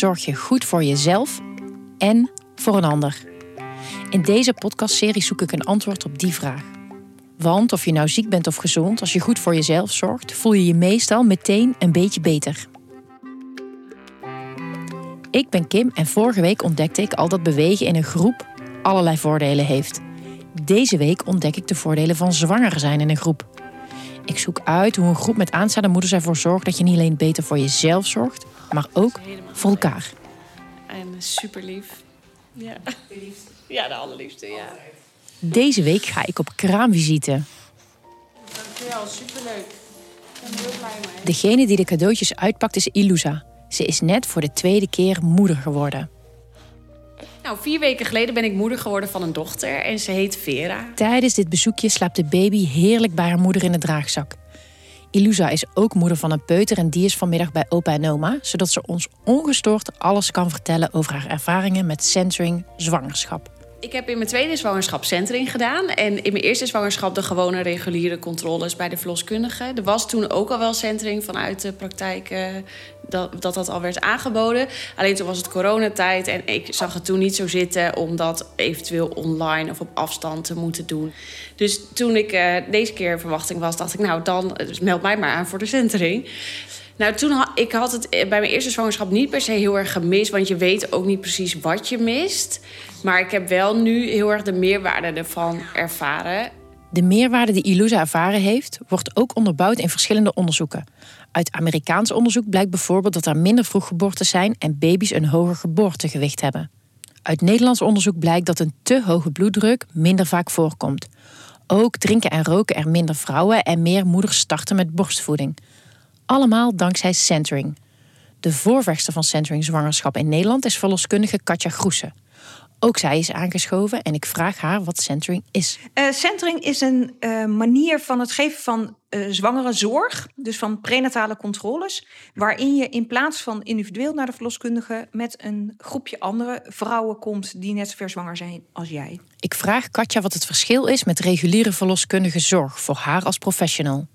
zorg je goed voor jezelf en voor een ander? In deze podcastserie zoek ik een antwoord op die vraag. Want of je nou ziek bent of gezond, als je goed voor jezelf zorgt, voel je je meestal meteen een beetje beter. Ik ben Kim en vorige week ontdekte ik al dat bewegen in een groep allerlei voordelen heeft. Deze week ontdek ik de voordelen van zwanger zijn in een groep. Ik zoek uit hoe een groep met aanstaande moeders ervoor zorgt dat je niet alleen beter voor jezelf zorgt, maar ook voor elkaar. En super lief. Ja. Ja, de allerliefste, ja. Deze week ga ik op kraamvisite. Dankjewel, superleuk. Ik ben heel blij mee. Degene die de cadeautjes uitpakt is Ilusa. Ze is net voor de tweede keer moeder geworden. Nou, vier weken geleden ben ik moeder geworden van een dochter en ze heet Vera. Tijdens dit bezoekje slaapt de baby heerlijk bij haar moeder in de draagzak. Ilusa is ook moeder van een peuter en die is vanmiddag bij opa en oma, zodat ze ons ongestoord alles kan vertellen over haar ervaringen met centering zwangerschap. Ik heb in mijn tweede zwangerschap centering gedaan. En in mijn eerste zwangerschap de gewone reguliere controles bij de verloskundige. Er was toen ook al wel centering vanuit de praktijk eh, dat, dat al werd aangeboden. Alleen toen was het coronatijd en ik zag het toen niet zo zitten om dat eventueel online of op afstand te moeten doen. Dus toen ik eh, deze keer verwachting was, dacht ik nou dan eh, meld mij maar aan voor de centering. Nou, toen had ik had het bij mijn eerste zwangerschap niet per se heel erg gemist, want je weet ook niet precies wat je mist. Maar ik heb wel nu heel erg de meerwaarde ervan ervaren. De meerwaarde die Ilusa ervaren heeft, wordt ook onderbouwd in verschillende onderzoeken. Uit Amerikaans onderzoek blijkt bijvoorbeeld dat er minder vroeggeboortes zijn en baby's een hoger geboortegewicht hebben. Uit Nederlands onderzoek blijkt dat een te hoge bloeddruk minder vaak voorkomt. Ook drinken en roken er minder vrouwen en meer moeders starten met borstvoeding. Allemaal dankzij centering. De voorvechter van centering zwangerschap in Nederland is verloskundige Katja Groesen. Ook zij is aangeschoven en ik vraag haar wat centering is. Uh, centering is een uh, manier van het geven van uh, zwangere zorg, dus van prenatale controles, waarin je in plaats van individueel naar de verloskundige met een groepje andere vrouwen komt die net zo ver zwanger zijn als jij. Ik vraag Katja wat het verschil is met reguliere verloskundige zorg voor haar als professional.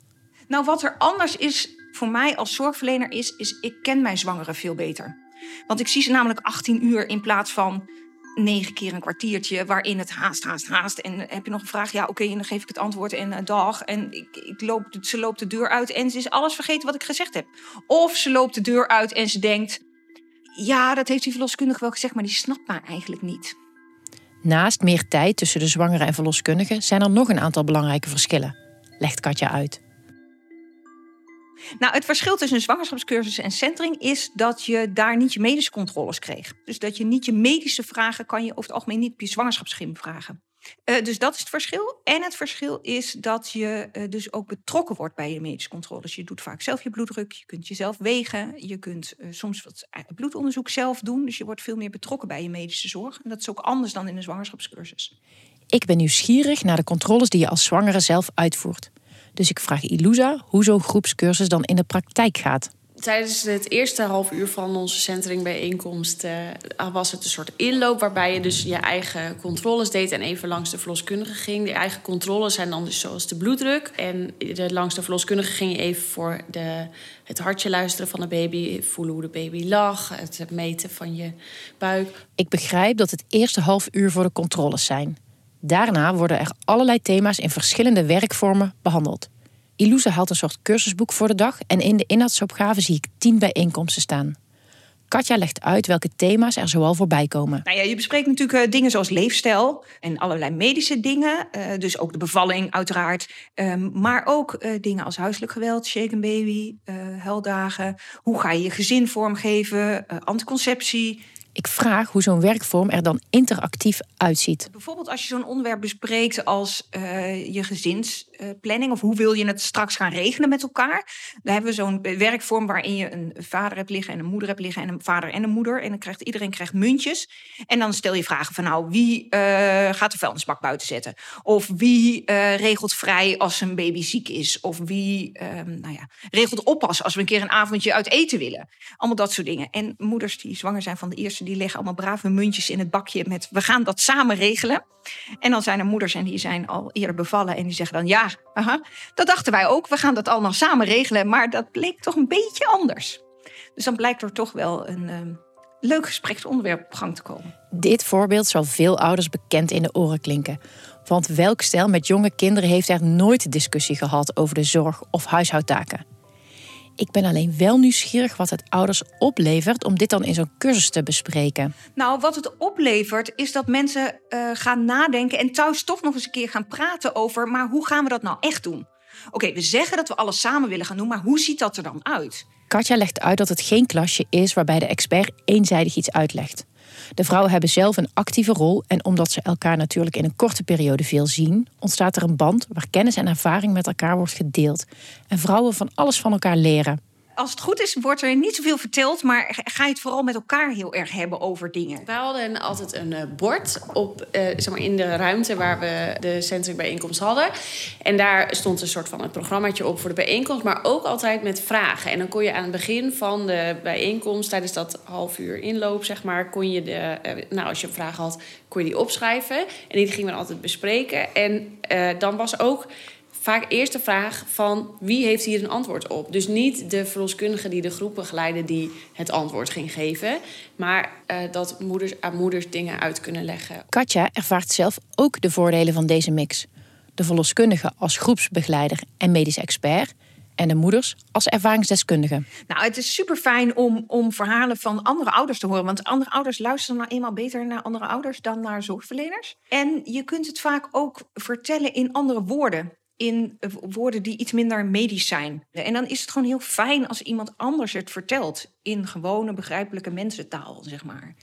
Nou, wat er anders is voor mij als zorgverlener is, is ik ken mijn zwangeren veel beter. Want ik zie ze namelijk 18 uur in plaats van negen keer een kwartiertje waarin het haast, haast, haast. En heb je nog een vraag? Ja, oké, dan geef ik het antwoord en uh, dag. En ik, ik loop, ze loopt de deur uit en ze is alles vergeten wat ik gezegd heb. Of ze loopt de deur uit en ze denkt... Ja, dat heeft die verloskundige wel gezegd, maar die snapt mij eigenlijk niet. Naast meer tijd tussen de zwangere en verloskundige... zijn er nog een aantal belangrijke verschillen, legt Katja uit. Nou, het verschil tussen een zwangerschapscursus en centering is dat je daar niet je medische controles kreeg. Dus dat je niet je medische vragen kan je over het algemeen niet op je zwangerschapsschim vragen. Uh, dus dat is het verschil. En het verschil is dat je uh, dus ook betrokken wordt bij je medische controles. Je doet vaak zelf je bloeddruk, je kunt jezelf wegen, je kunt uh, soms wat bloedonderzoek zelf doen. Dus je wordt veel meer betrokken bij je medische zorg. En dat is ook anders dan in een zwangerschapscursus. Ik ben nieuwsgierig naar de controles die je als zwangere zelf uitvoert. Dus ik vraag Ilusa hoe zo'n groepscursus dan in de praktijk gaat. Tijdens het eerste half uur van onze centeringbijeenkomst uh, was het een soort inloop waarbij je dus je eigen controles deed en even langs de verloskundige ging. De eigen controles zijn dan dus zoals de bloeddruk. En de, langs de verloskundige ging je even voor de, het hartje luisteren van de baby, voelen hoe de baby lag, het meten van je buik. Ik begrijp dat het eerste half uur voor de controles zijn. Daarna worden er allerlei thema's in verschillende werkvormen behandeld. Ilusa haalt een soort cursusboek voor de dag en in de inhoudsopgave zie ik tien bijeenkomsten staan. Katja legt uit welke thema's er zoal voorbij komen. Nou ja, je bespreekt natuurlijk uh, dingen zoals leefstijl en allerlei medische dingen. Uh, dus ook de bevalling, uiteraard. Um, maar ook uh, dingen als huiselijk geweld, shaken baby, huildagen. Hoe ga je je gezin vormgeven, anticonceptie. Ik vraag hoe zo'n werkvorm er dan interactief uitziet. Bijvoorbeeld als je zo'n onderwerp bespreekt als uh, je gezinsplanning of hoe wil je het straks gaan regelen met elkaar. Dan hebben we zo'n werkvorm waarin je een vader hebt liggen en een moeder hebt liggen en een vader en een moeder. En dan krijgt iedereen krijgt muntjes. En dan stel je vragen van nou wie uh, gaat de vuilnisbak buiten zetten? Of wie uh, regelt vrij als een baby ziek is? Of wie nou ja, regelt oppas als we een keer een avondje uit eten willen? Allemaal dat soort dingen. En moeders die zwanger zijn van de eerste die leggen allemaal brave muntjes in het bakje met we gaan dat samen regelen. En dan zijn er moeders en die zijn al eerder bevallen en die zeggen dan ja, dat dachten wij ook. We gaan dat allemaal samen regelen, maar dat bleek toch een beetje anders. Dus dan blijkt er toch wel een uh, leuk gespreksonderwerp op gang te komen. Dit voorbeeld zal veel ouders bekend in de oren klinken. Want welk stel met jonge kinderen heeft er nooit discussie gehad over de zorg of huishoudtaken? Ik ben alleen wel nieuwsgierig wat het ouders oplevert om dit dan in zo'n cursus te bespreken. Nou, wat het oplevert is dat mensen uh, gaan nadenken en thuis toch nog eens een keer gaan praten over, maar hoe gaan we dat nou echt doen? Oké, we zeggen dat we alles samen willen gaan doen, maar hoe ziet dat er dan uit? Katja legt uit dat het geen klasje is waarbij de expert eenzijdig iets uitlegt. De vrouwen hebben zelf een actieve rol en omdat ze elkaar natuurlijk in een korte periode veel zien, ontstaat er een band waar kennis en ervaring met elkaar wordt gedeeld. En vrouwen van alles van elkaar leren als het goed is, wordt er niet zoveel verteld, maar ga je het vooral met elkaar heel erg hebben over dingen. We hadden altijd een uh, bord op, uh, zeg maar in de ruimte waar we de centrumbijeenkomst hadden. En daar stond een soort van een programmaatje op voor de bijeenkomst, maar ook altijd met vragen. En dan kon je aan het begin van de bijeenkomst, tijdens dat half uur inloop, zeg maar, kon je de, uh, nou als je een vraag had, kon je die opschrijven. En die gingen we altijd bespreken. En dan was ook vaak eerst de vraag van wie heeft hier een antwoord op. Dus niet de verloskundige die de groep begeleidde die het antwoord ging geven, maar uh, dat moeders aan moeders dingen uit kunnen leggen. Katja ervaart zelf ook de voordelen van deze mix. De verloskundige als groepsbegeleider en medisch expert en de moeders als ervaringsdeskundige. Nou, het is super fijn om, om verhalen van andere ouders te horen. Want andere ouders luisteren nou eenmaal beter naar andere ouders dan naar zorgverleners. En je kunt het vaak ook vertellen in andere woorden in woorden die iets minder medisch zijn. En dan is het gewoon heel fijn als iemand anders het vertelt in gewone begrijpelijke mensentaal, zeg maar.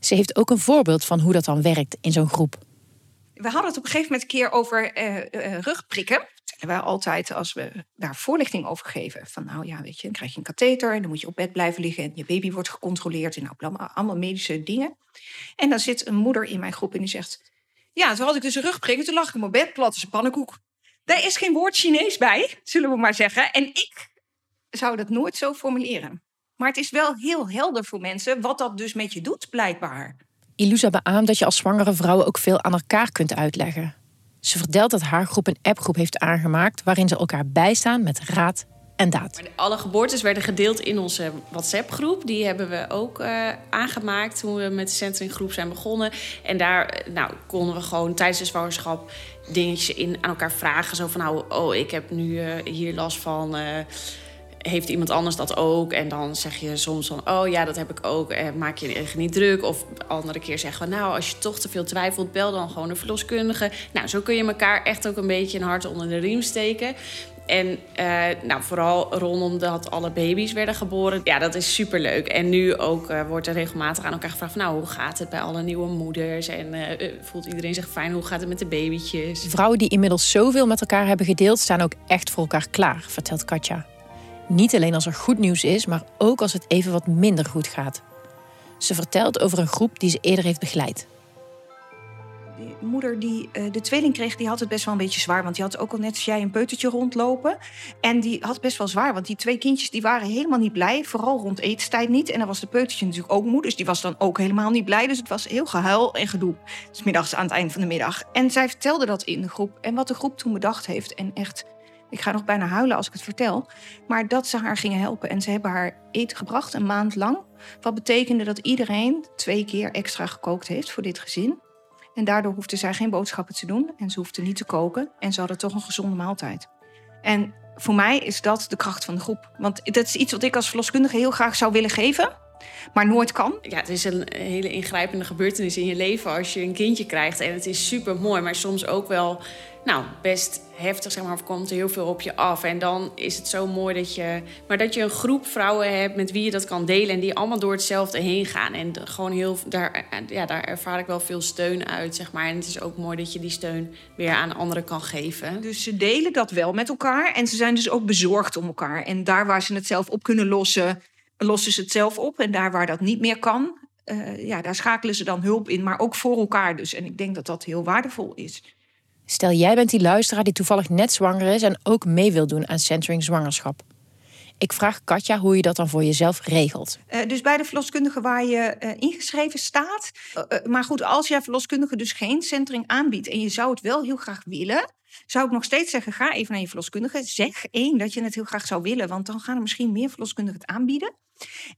Ze heeft ook een voorbeeld van hoe dat dan werkt in zo'n groep. We hadden het op een gegeven moment een keer over uh, uh, rugprikken. Wij altijd als we daar voorlichting over geven. Van nou ja, weet je, dan krijg je een katheter en dan moet je op bed blijven liggen en je baby wordt gecontroleerd en nou, allemaal medische dingen. En dan zit een moeder in mijn groep en die zegt: Ja, toen had ik dus een rugprik en toen lag ik in mijn bed plat als een pannenkoek. Daar is geen woord Chinees bij, zullen we maar zeggen. En ik zou dat nooit zo formuleren. Maar het is wel heel helder voor mensen wat dat dus met je doet, blijkbaar. Ilusa beaamt dat je als zwangere vrouw ook veel aan elkaar kunt uitleggen. Ze vertelt dat haar groep een appgroep heeft aangemaakt waarin ze elkaar bijstaan met raad en. Alle geboortes werden gedeeld in onze WhatsApp-groep. Die hebben we ook uh, aangemaakt toen we met de centringgroep zijn begonnen. En daar eh, nou, konden we gewoon tijdens de zwangerschap dingetjes in aan elkaar vragen. Zo van, nou, oh, ik heb nu uh, hier last van... heeft iemand anders dat ook? En dan zeg je soms van, oh ja, dat heb ik ook. Maak je je niet druk. Of andere keer zeggen we, nou, als je toch te veel twijfelt... bel dan gewoon een verloskundige. Nou, zo kun je elkaar echt ook een beetje een hart onder de riem steken. En uh, nou, vooral rondom dat alle baby's werden geboren. Ja, dat is superleuk. En nu ook uh, wordt er regelmatig aan elkaar gevraagd... Van, nou, hoe gaat het bij alle nieuwe moeders? En uh, voelt iedereen zich fijn? Hoe gaat het met de babytjes? Vrouwen die inmiddels zoveel met elkaar hebben gedeeld... staan ook echt voor elkaar klaar, vertelt Katja. Niet alleen als er goed nieuws is, maar ook als het even wat minder goed gaat. Ze vertelt over een groep die ze eerder heeft begeleid moeder die uh, de tweeling kreeg, die had het best wel een beetje zwaar. Want die had ook al net als jij een peutertje rondlopen. En die had best wel zwaar, want die twee kindjes die waren helemaal niet blij. Vooral rond etenstijd niet. En dan was de peutertje natuurlijk ook moe, dus die was dan ook helemaal niet blij. Dus het was heel gehuil en gedoe. Dus middags aan het eind van de middag. En zij vertelde dat in de groep. En wat de groep toen bedacht heeft. En echt, ik ga nog bijna huilen als ik het vertel. Maar dat ze haar gingen helpen. En ze hebben haar eten gebracht, een maand lang. Wat betekende dat iedereen twee keer extra gekookt heeft voor dit gezin. En daardoor hoefde zij geen boodschappen te doen en ze hoefde niet te koken en ze hadden toch een gezonde maaltijd. En voor mij is dat de kracht van de groep. Want dat is iets wat ik als verloskundige heel graag zou willen geven, maar nooit kan. Ja, het is een hele ingrijpende gebeurtenis in je leven als je een kindje krijgt. En het is super mooi, maar soms ook wel nou, best heftig, zeg maar, of komt er heel veel op je af. En dan is het zo mooi dat je, maar dat je een groep vrouwen hebt met wie je dat kan delen en die allemaal door hetzelfde heen gaan. En gewoon heel, daar, ja, daar ervaar ik wel veel steun uit, zeg maar. En het is ook mooi dat je die steun weer aan anderen kan geven. Dus ze delen dat wel met elkaar en ze zijn dus ook bezorgd om elkaar. En daar waar ze het zelf op kunnen lossen, lossen ze het zelf op. En daar waar dat niet meer kan, uh, ja, daar schakelen ze dan hulp in, maar ook voor elkaar dus. En ik denk dat dat heel waardevol is. Stel jij bent die luisteraar die toevallig net zwanger is en ook mee wil doen aan centering zwangerschap. Ik vraag Katja hoe je dat dan voor jezelf regelt. Uh, dus bij de verloskundige waar je uh, ingeschreven staat. Maar goed, als jij verloskundige dus geen centering aanbiedt en je zou het wel heel graag willen, zou ik nog steeds zeggen: ga even naar je verloskundige. Zeg één dat je het heel graag zou willen, want dan gaan er misschien meer verloskundigen het aanbieden.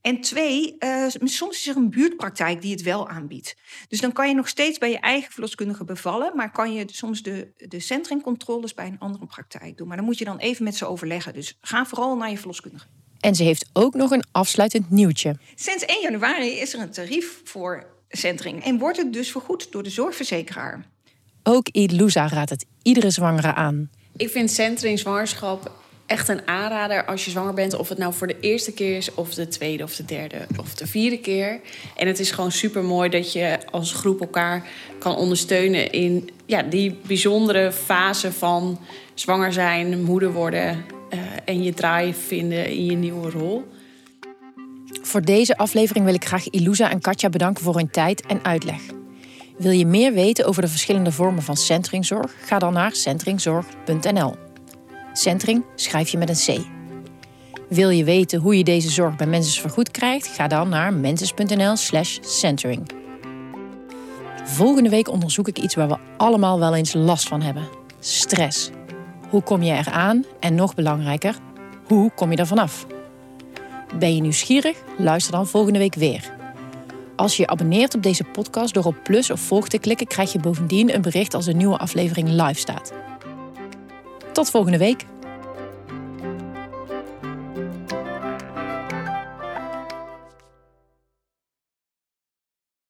En twee, uh, soms is er een buurtpraktijk die het wel aanbiedt. Dus dan kan je nog steeds bij je eigen verloskundige bevallen, maar kan je soms de, de centrumcontroles bij een andere praktijk doen. Maar dan moet je dan even met ze overleggen. Dus ga vooral naar je verloskundige. En ze heeft ook nog een afsluitend nieuwtje. Sinds 1 januari is er een tarief voor centering en wordt het dus vergoed door de zorgverzekeraar. Ook Idlusa raadt het iedere zwangere aan. Ik vind centering zwangerschap echt een aanrader als je zwanger bent. Of het nou voor de eerste keer is, of de tweede, of de derde, of de vierde keer. En het is gewoon super mooi dat je als groep elkaar kan ondersteunen in ja, die bijzondere fase van zwanger zijn, moeder worden uh, en je draai vinden in je nieuwe rol. Voor deze aflevering wil ik graag Ilusa en Katja bedanken voor hun tijd en uitleg. Wil je meer weten over de verschillende vormen van centringzorg? Ga dan naar centringzorg.nl. Centering schrijf je met een C. Wil je weten hoe je deze zorg bij mensen vergoed krijgt? Ga dan naar mensis.nl/slash centering. Volgende week onderzoek ik iets waar we allemaal wel eens last van hebben: stress. Hoe kom je eraan? En nog belangrijker, hoe kom je er vanaf? Ben je nieuwsgierig? Luister dan volgende week weer. Als je je abonneert op deze podcast door op plus of volg te klikken, krijg je bovendien een bericht als een nieuwe aflevering live staat. Tot volgende week.